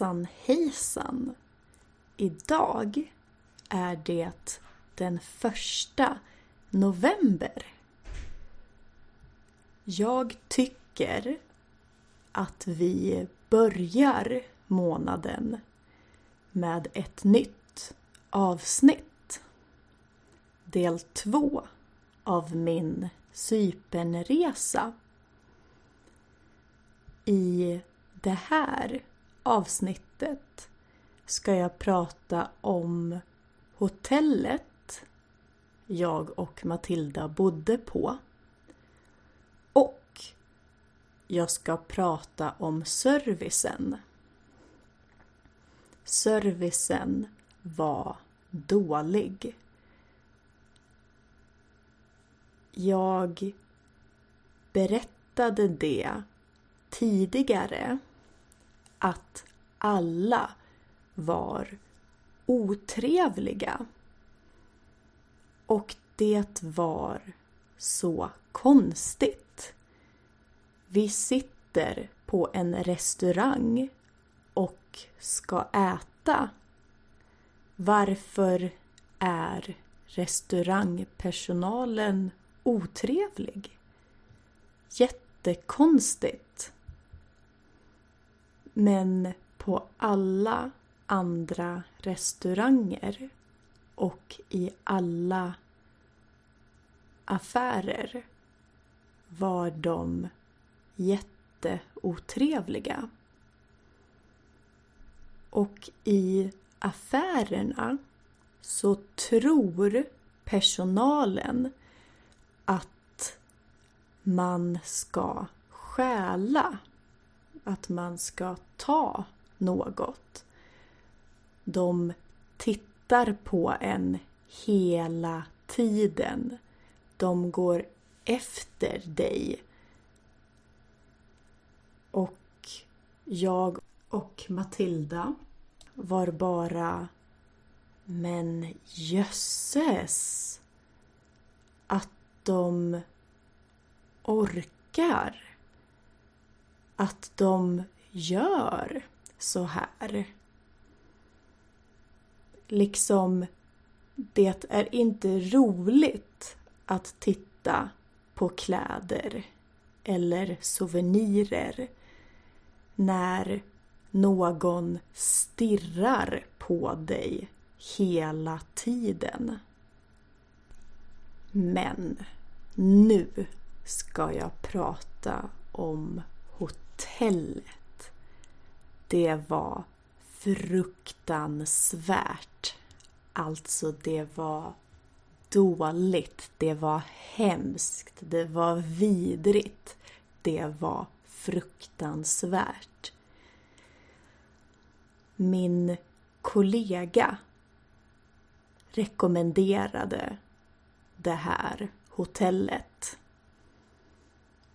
Hejsan hejsan! Idag är det den första november. Jag tycker att vi börjar månaden med ett nytt avsnitt. Del två av min Cypernresa. I det här avsnittet ska jag prata om hotellet jag och Matilda bodde på. Och jag ska prata om servicen. Servicen var dålig. Jag berättade det tidigare att alla var otrevliga. Och det var så konstigt. Vi sitter på en restaurang och ska äta. Varför är restaurangpersonalen otrevlig? Jättekonstigt. Men på alla andra restauranger och i alla affärer var de jätteotrevliga. Och i affärerna så tror personalen att man ska stjäla att man ska ta något. De tittar på en hela tiden. De går efter dig. Och jag och Matilda var bara Men jösses! Att de orkar att de gör så här. Liksom, det är inte roligt att titta på kläder eller souvenirer när någon stirrar på dig hela tiden. Men nu ska jag prata om hotellet. Det var fruktansvärt. Alltså, det var dåligt. Det var hemskt. Det var vidrigt. Det var fruktansvärt. Min kollega rekommenderade det här hotellet.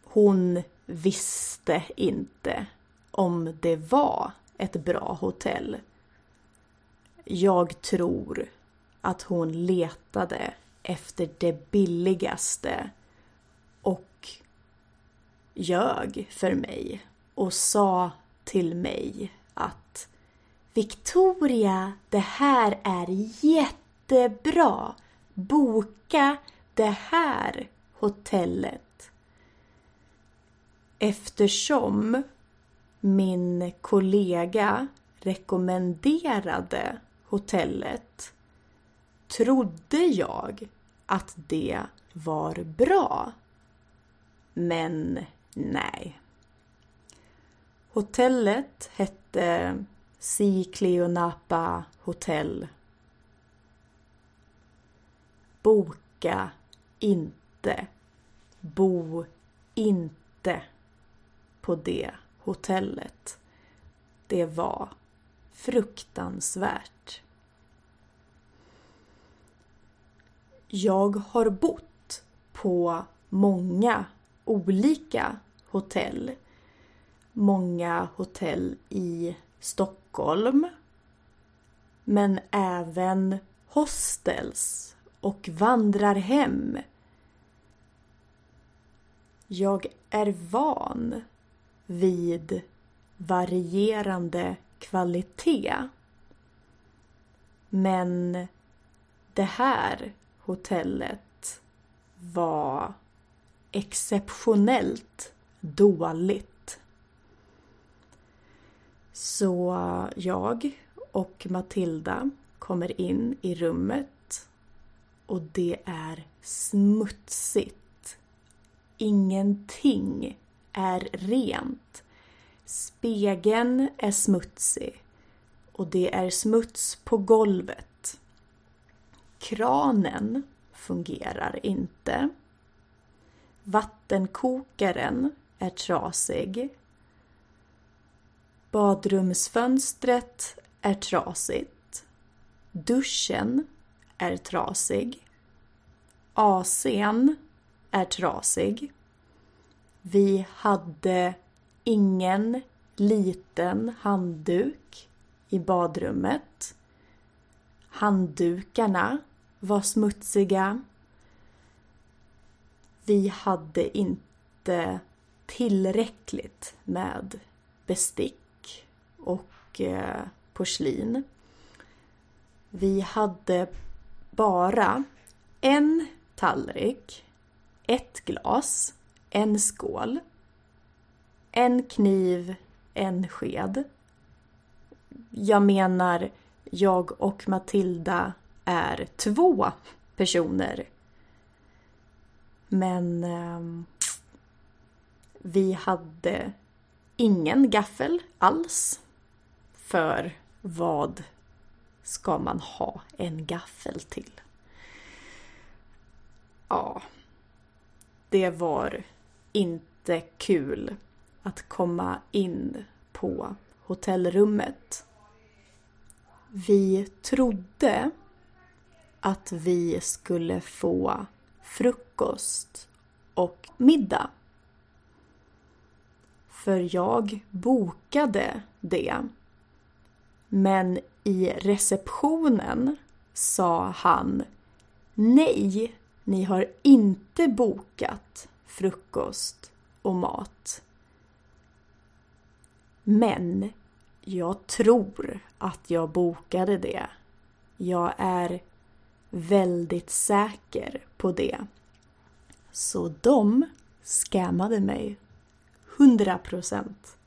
Hon visste inte om det var ett bra hotell. Jag tror att hon letade efter det billigaste och ljög för mig och sa till mig att Victoria, det här är jättebra. Boka det här hotellet eftersom min kollega rekommenderade hotellet trodde jag att det var bra. Men nej. Hotellet hette Si Cleonapa Hotel. Boka inte. Bo inte på det hotellet. Det var fruktansvärt. Jag har bott på många olika hotell. Många hotell i Stockholm. Men även hostels och vandrarhem. Jag är van vid varierande kvalitet. Men det här hotellet var exceptionellt dåligt. Så jag och Matilda kommer in i rummet och det är smutsigt. Ingenting är rent. Spegeln är smutsig och det är smuts på golvet. Kranen fungerar inte. Vattenkokaren är trasig. Badrumsfönstret är trasigt. Duschen är trasig. AC'n är trasig. Vi hade ingen liten handduk i badrummet. Handdukarna var smutsiga. Vi hade inte tillräckligt med bestick och eh, porslin. Vi hade bara en tallrik, ett glas, en skål, en kniv, en sked. Jag menar, jag och Matilda är två personer. Men eh, vi hade ingen gaffel alls. För vad ska man ha en gaffel till? Ja, det var inte kul att komma in på hotellrummet. Vi trodde att vi skulle få frukost och middag. För jag bokade det. Men i receptionen sa han Nej, ni har inte bokat frukost och mat. Men jag tror att jag bokade det. Jag är väldigt säker på det. Så de scammade mig. 100 procent.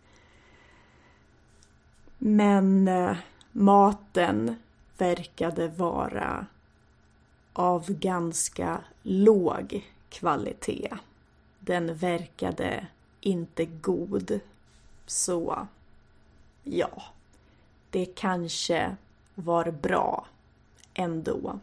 Men eh, maten verkade vara av ganska låg kvalitet. Den verkade inte god. Så ja, det kanske var bra ändå.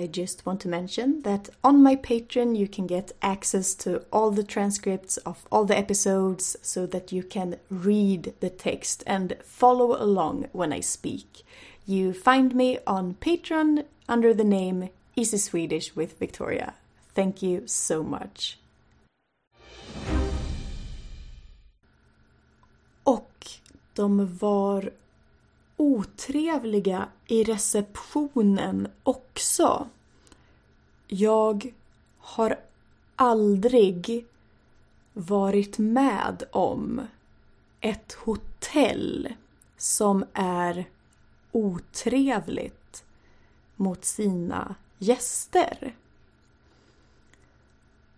I just want to mention that on my Patreon you can get access to all the transcripts of all the episodes so that you can read the text and follow along when I speak. You find me on Patreon under the name Easy Swedish with Victoria. Thank you so much. Och de var otrevliga i receptionen också. Jag har aldrig varit med om ett hotell som är otrevligt mot sina gäster.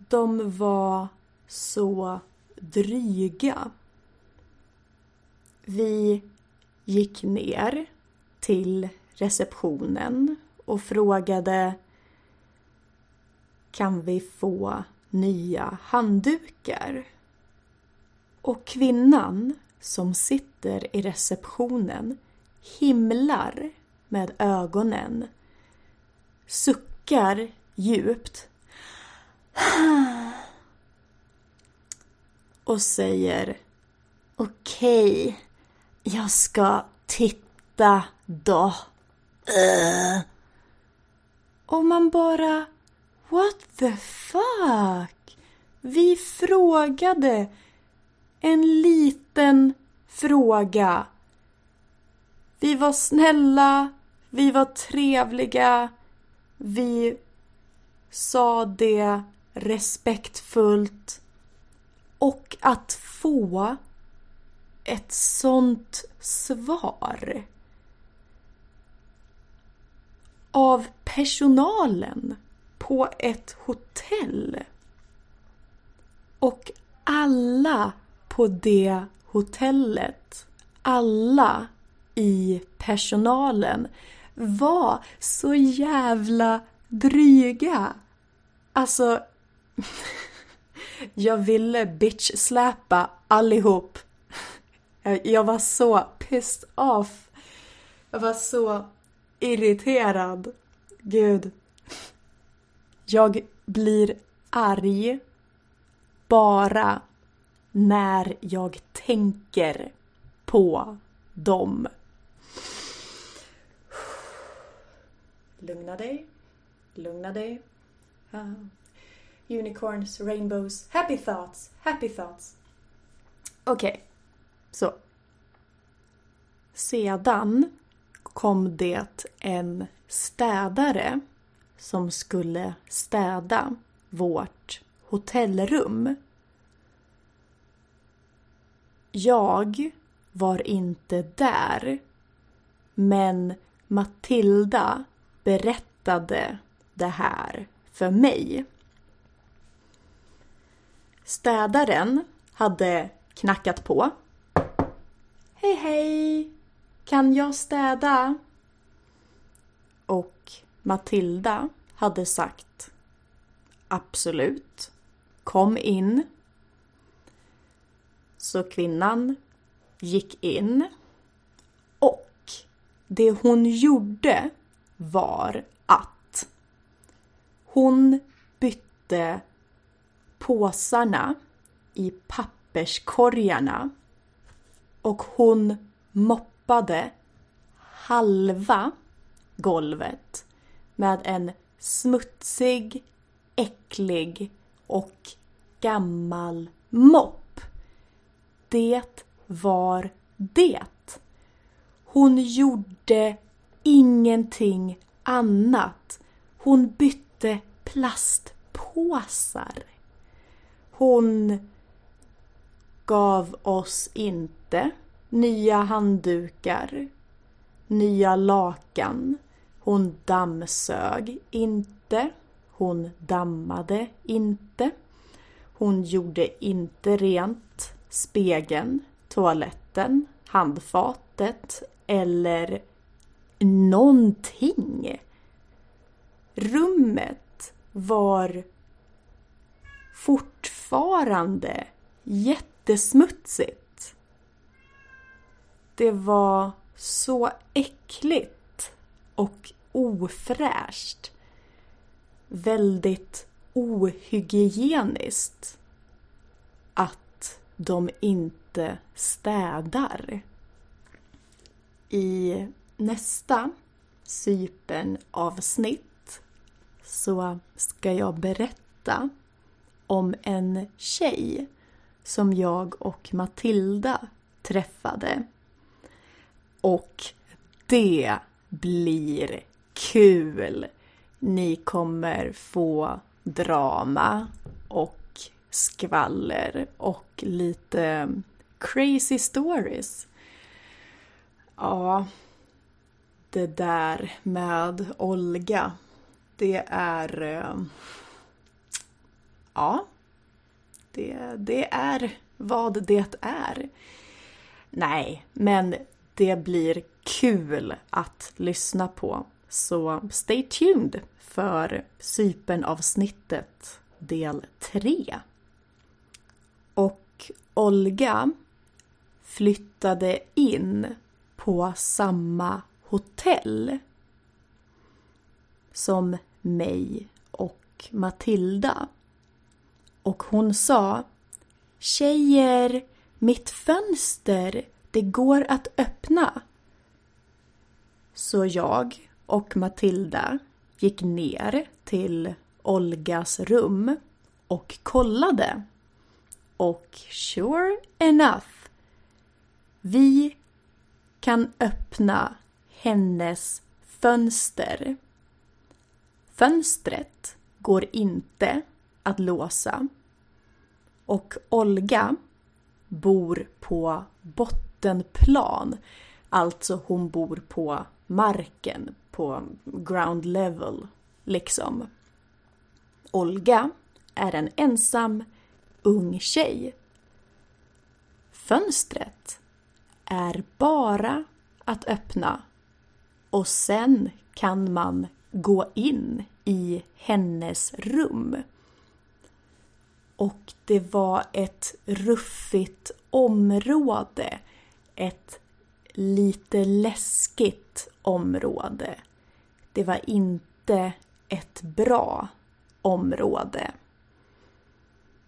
De var så dryga. Vi gick ner till receptionen och frågade Kan vi få nya handdukar? Och kvinnan som sitter i receptionen himlar med ögonen suckar djupt och säger Okej, okay, jag ska titta då. Uh. Och man bara What the fuck? Vi frågade en liten fråga. Vi var snälla, vi var trevliga, vi sa det respektfullt och att få ett sånt svar av personalen på ett hotell. Och alla på det hotellet, alla i personalen var så jävla dryga. Alltså, jag ville bitch-släpa allihop. Jag var så pissed off. Jag var så irriterad. Gud. Jag blir arg bara när jag tänker på dem. Lugna dig. Lugna dig. Uh, unicorns, rainbows, happy thoughts, happy thoughts. Okej, okay så. Sedan kom det en städare som skulle städa vårt hotellrum. Jag var inte där, men Matilda berättade det här för mig. Städaren hade knackat på. Hej hej! Kan jag städa? Och Matilda hade sagt Absolut. Kom in. Så kvinnan gick in och det hon gjorde var att hon bytte påsarna i papperskorgarna och hon moppade halva golvet med en smutsig, äcklig och gammal mopp. Det var det. Hon gjorde ingenting annat. Hon bytte plastpåsar. Hon gav oss inte nya handdukar, nya lakan. Hon dammsög inte. Hon dammade inte. Hon gjorde inte rent spegeln, toaletten, handfatet eller någonting. Rummet var fortfarande jättesmutsigt. Det var så äckligt och ofräscht. Väldigt ohygieniskt att de inte städar. I nästa sypen avsnitt så ska jag berätta om en tjej som jag och Matilda träffade. Och det blir kul! Ni kommer få drama och skvaller och lite crazy stories. Ja, det där med Olga, det är... Eh, ja, det, det är vad det är. Nej, men det blir kul att lyssna på. Så stay tuned för Cypernavsnittet del 3. Och Olga flyttade in på samma hotell som mig och Matilda. Och hon sa Tjejer, mitt fönster, det går att öppna. Så jag och Matilda gick ner till Olgas rum och kollade. Och sure enough, vi kan öppna hennes fönster. Fönstret går inte att låsa. Och Olga bor på botten bottenplan. Alltså hon bor på marken, på ground level, liksom. Olga är en ensam ung tjej. Fönstret är bara att öppna och sen kan man gå in i hennes rum. Och det var ett ruffigt område. Ett lite läskigt område. Det var inte ett bra område.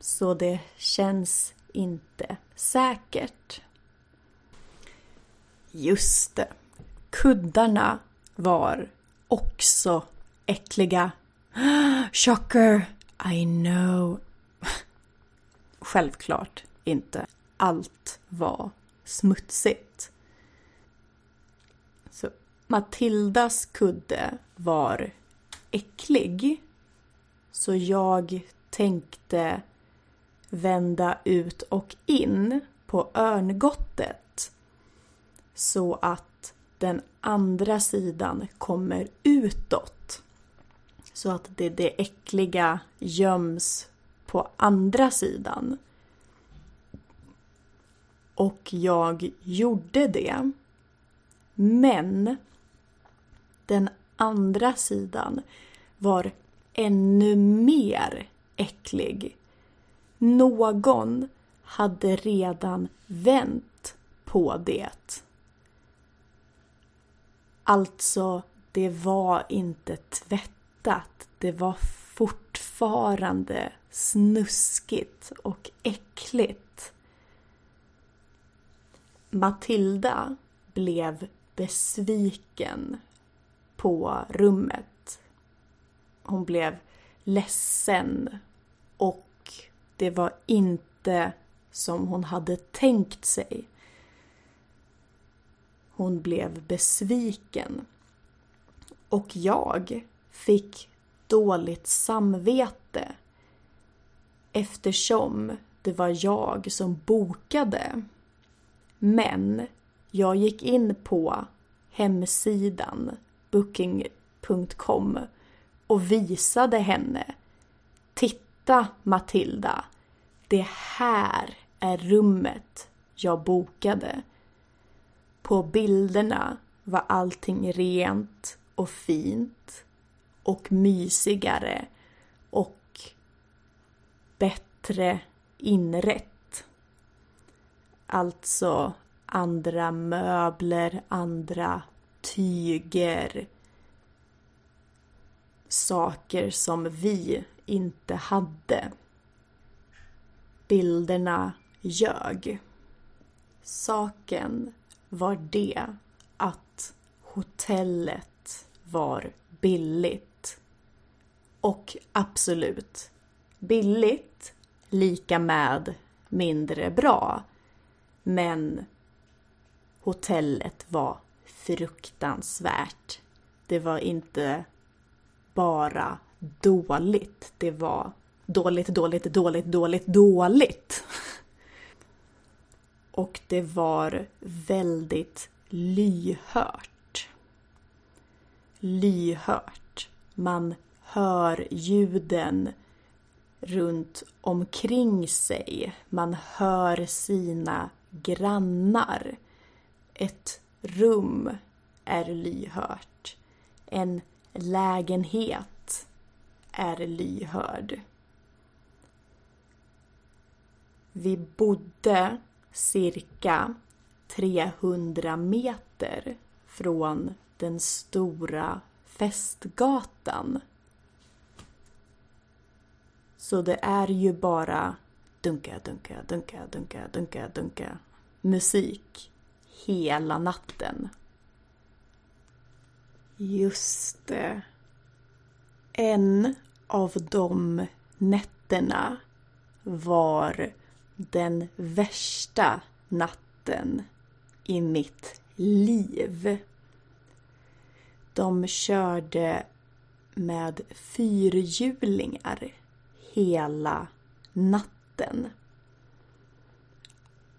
Så det känns inte säkert. Just det. Kuddarna var också äckliga. Chocker! I know. Självklart inte. Allt var smutsigt. Så Matildas kudde var äcklig. Så jag tänkte vända ut och in på örngottet. Så att den andra sidan kommer utåt. Så att det, det äckliga göms på andra sidan. Och jag gjorde det. Men den andra sidan var ännu mer äcklig. Någon hade redan vänt på det. Alltså, det var inte tvättat. Det var fortfarande snuskigt och äckligt. Matilda blev besviken på rummet. Hon blev ledsen och det var inte som hon hade tänkt sig. Hon blev besviken. Och jag fick dåligt samvete eftersom det var jag som bokade. Men jag gick in på hemsidan booking.com och visade henne Titta Matilda, det här är rummet jag bokade. På bilderna var allting rent och fint och mysigare och bättre inrätt. Alltså andra möbler, andra tyger. Saker som vi inte hade. Bilderna ljög. Saken var det att hotellet var billigt. Och absolut, billigt lika med mindre bra. Men hotellet var fruktansvärt. Det var inte bara dåligt, det var dåligt, dåligt, dåligt, dåligt, dåligt. Och det var väldigt lyhört. Lyhört. Man hör ljuden runt omkring sig. Man hör sina grannar. Ett rum är lyhört. En lägenhet är lyhörd. Vi bodde cirka 300 meter från den stora festgatan. Så det är ju bara dunka, dunka, dunka, dunka, dunka, dunka musik hela natten. Just det. En av de nätterna var den värsta natten i mitt liv. De körde med fyrhjulingar hela natten.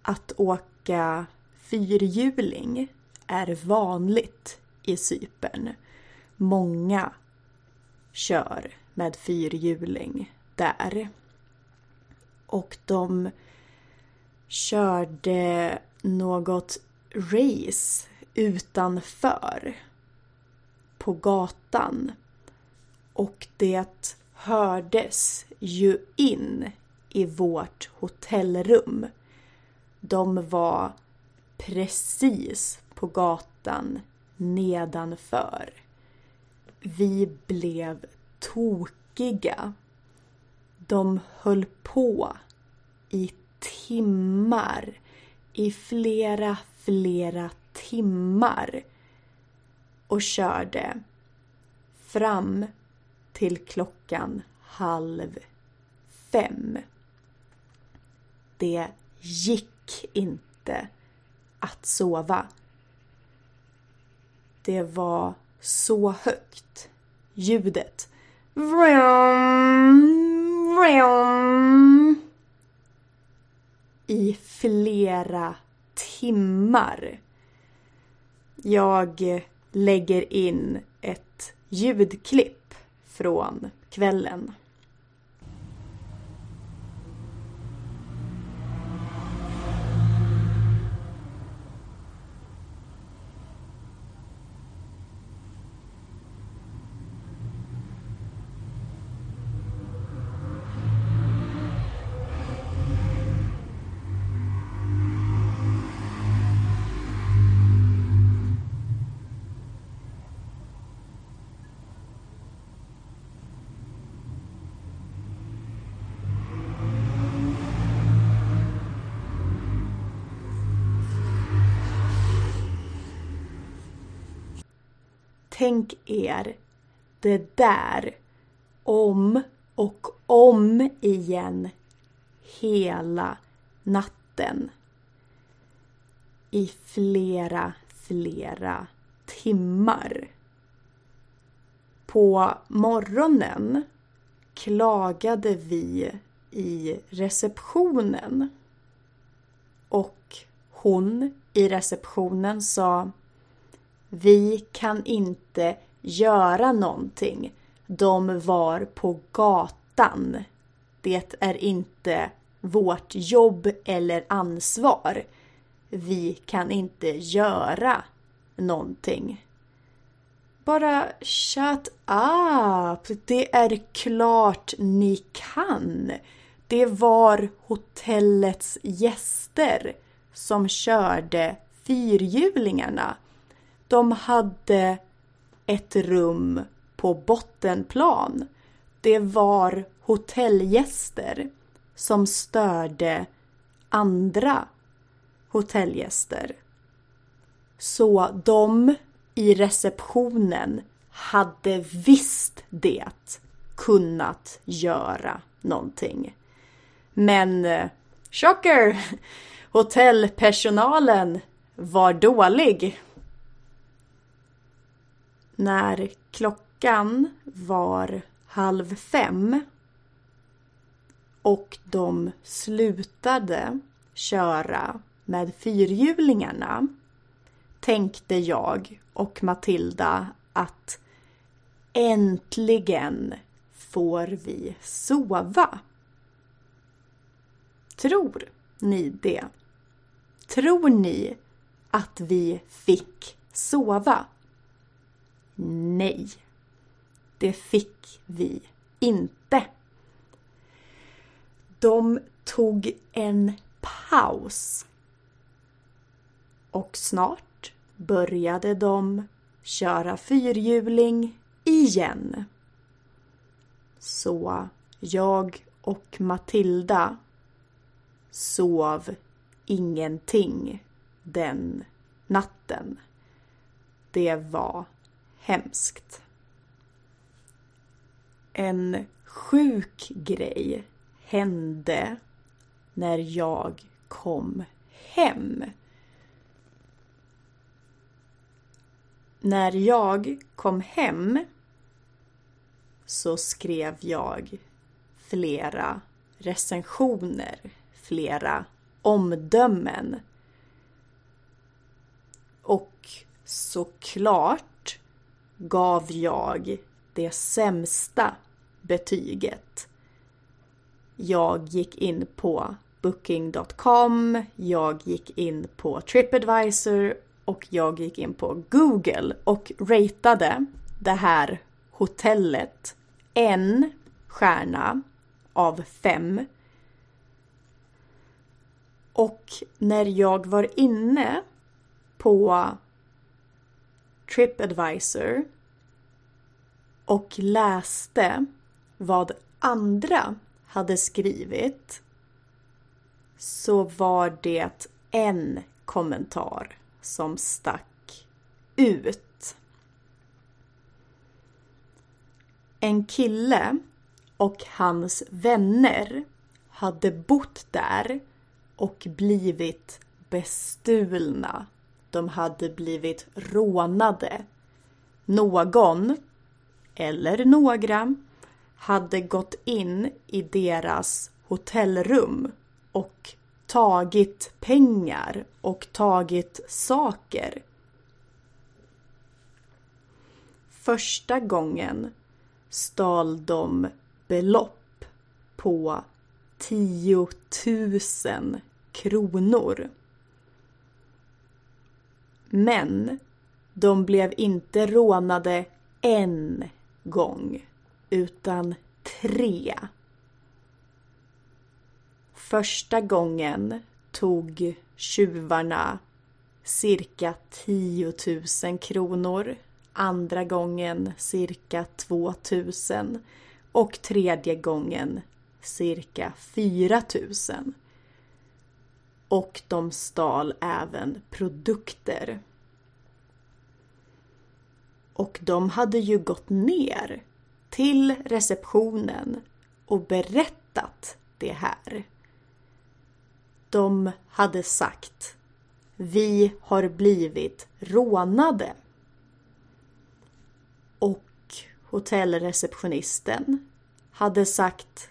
Att åka fyrhjuling är vanligt i Cypern. Många kör med fyrhjuling där. Och de körde något race utanför på gatan. Och det hördes ju in i vårt hotellrum. De var precis på gatan nedanför. Vi blev tokiga. De höll på i timmar, i flera, flera timmar och körde fram till klockan halv fem. Det gick inte att sova. Det var så högt. Ljudet. Vroom, vroom, I flera timmar. Jag lägger in ett ljudklipp från kvällen. Tänk er det där om och om igen hela natten. I flera, flera timmar. På morgonen klagade vi i receptionen. Och hon i receptionen sa vi kan inte göra någonting. De var på gatan. Det är inte vårt jobb eller ansvar. Vi kan inte göra någonting. Bara shut up! Det är klart ni kan. Det var hotellets gäster som körde fyrhjulingarna. De hade ett rum på bottenplan. Det var hotellgäster som störde andra hotellgäster. Så de i receptionen hade visst det kunnat göra någonting. Men eh, chocker! Hotellpersonalen var dålig. När klockan var halv fem och de slutade köra med fyrhjulingarna tänkte jag och Matilda att äntligen får vi sova. Tror ni det? Tror ni att vi fick sova? Nej, det fick vi inte. De tog en paus. Och snart började de köra fyrhjuling igen. Så jag och Matilda sov ingenting den natten. Det var hemskt. En sjuk grej hände när jag kom hem. När jag kom hem så skrev jag flera recensioner, flera omdömen. Och såklart gav jag det sämsta betyget. Jag gick in på booking.com, jag gick in på Tripadvisor och jag gick in på Google och ratade det här hotellet en stjärna av fem. Och när jag var inne på Tripadvisor och läste vad andra hade skrivit så var det en kommentar som stack ut. En kille och hans vänner hade bott där och blivit bestulna. De hade blivit rånade. Någon, eller några, hade gått in i deras hotellrum och tagit pengar och tagit saker. Första gången stal de belopp på 10 000 kronor. Men de blev inte rånade en gång utan tre. Första gången tog tjuvarna cirka 10 000 kronor. Andra gången cirka 2 000 och tredje gången cirka 4 000. Och de stal även produkter. Och de hade ju gått ner till receptionen och berättat det här. De hade sagt Vi har blivit rånade. Och hotellreceptionisten hade sagt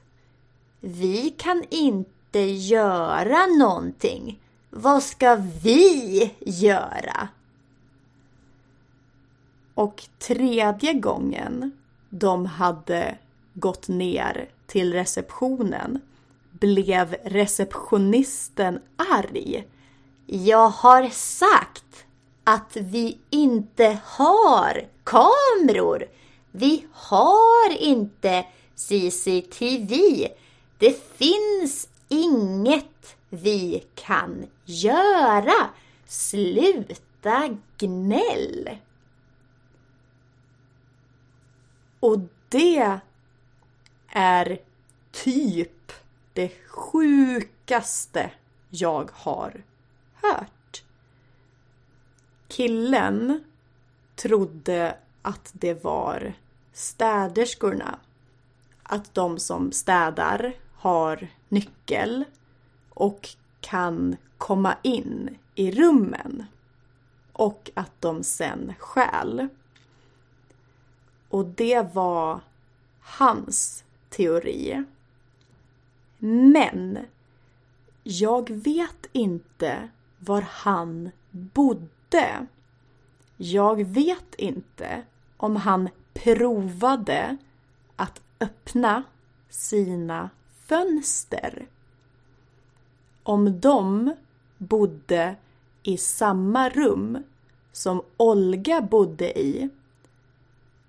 Vi kan inte göra någonting. Vad ska vi göra? Och tredje gången de hade gått ner till receptionen blev receptionisten arg. Jag har sagt att vi inte har kameror. Vi har inte CCTV. Det finns inget vi kan göra. Sluta gnäll. Och det är typ det sjukaste jag har hört. Killen trodde att det var städerskorna. Att de som städar har nyckel och kan komma in i rummen. Och att de sen stjäl. Och det var hans teori. Men jag vet inte var han bodde. Jag vet inte om han provade att öppna sina fönster. Om de bodde i samma rum som Olga bodde i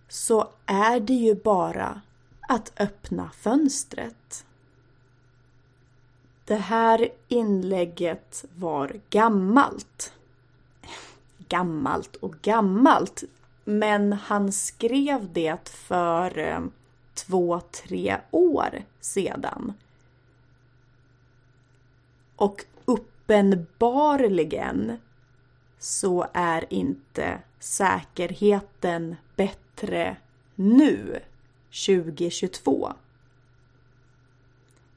så är det ju bara att öppna fönstret. Det här inlägget var gammalt. Gammalt och gammalt. Men han skrev det för eh, två, tre år sedan. Och uppenbarligen så är inte säkerheten bättre nu, 2022.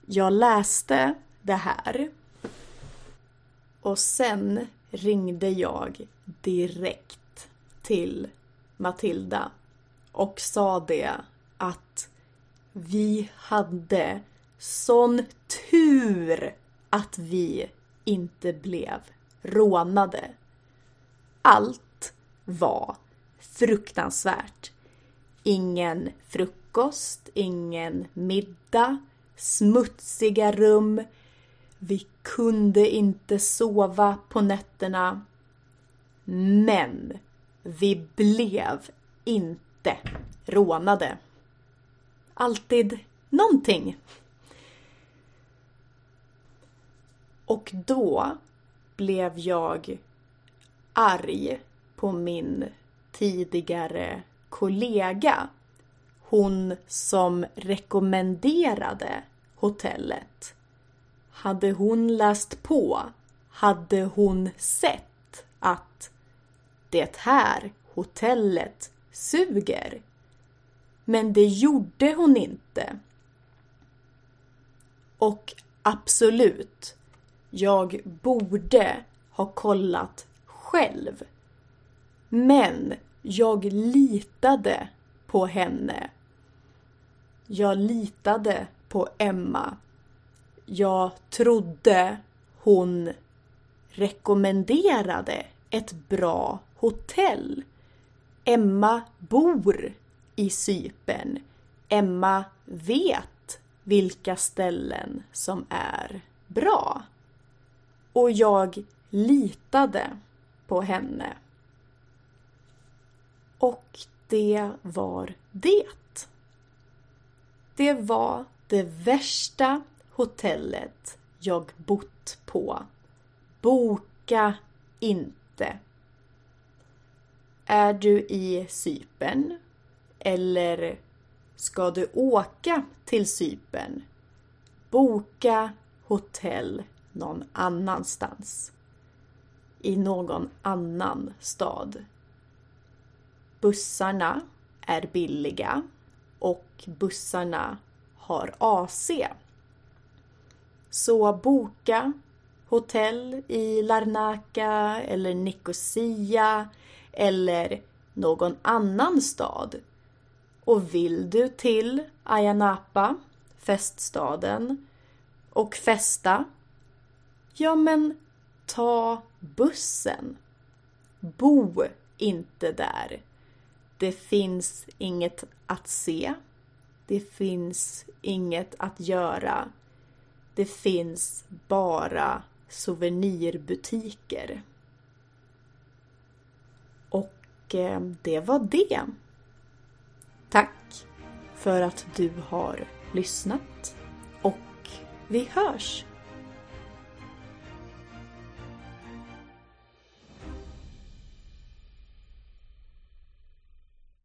Jag läste det här och sen ringde jag direkt till Matilda och sa det vi hade sån tur att vi inte blev rånade. Allt var fruktansvärt. Ingen frukost, ingen middag, smutsiga rum. Vi kunde inte sova på nätterna. Men vi blev inte rånade. Alltid någonting. Och då blev jag arg på min tidigare kollega. Hon som rekommenderade hotellet. Hade hon läst på hade hon sett att det här hotellet suger. Men det gjorde hon inte. Och absolut, jag borde ha kollat själv. Men jag litade på henne. Jag litade på Emma. Jag trodde hon rekommenderade ett bra hotell. Emma bor i Sypen. Emma vet vilka ställen som är bra. Och jag litade på henne. Och det var det. Det var det värsta hotellet jag bott på. Boka inte. Är du i Sypen? Eller ska du åka till Cypern? Boka hotell någon annanstans. I någon annan stad. Bussarna är billiga och bussarna har AC. Så boka hotell i Larnaca eller Nicosia eller någon annan stad. Och vill du till Ayia Napa, feststaden, och festa, ja men ta bussen. Bo inte där. Det finns inget att se. Det finns inget att göra. Det finns bara souvenirbutiker. Och eh, det var det. Tack för att du har lyssnat. Och vi hörs.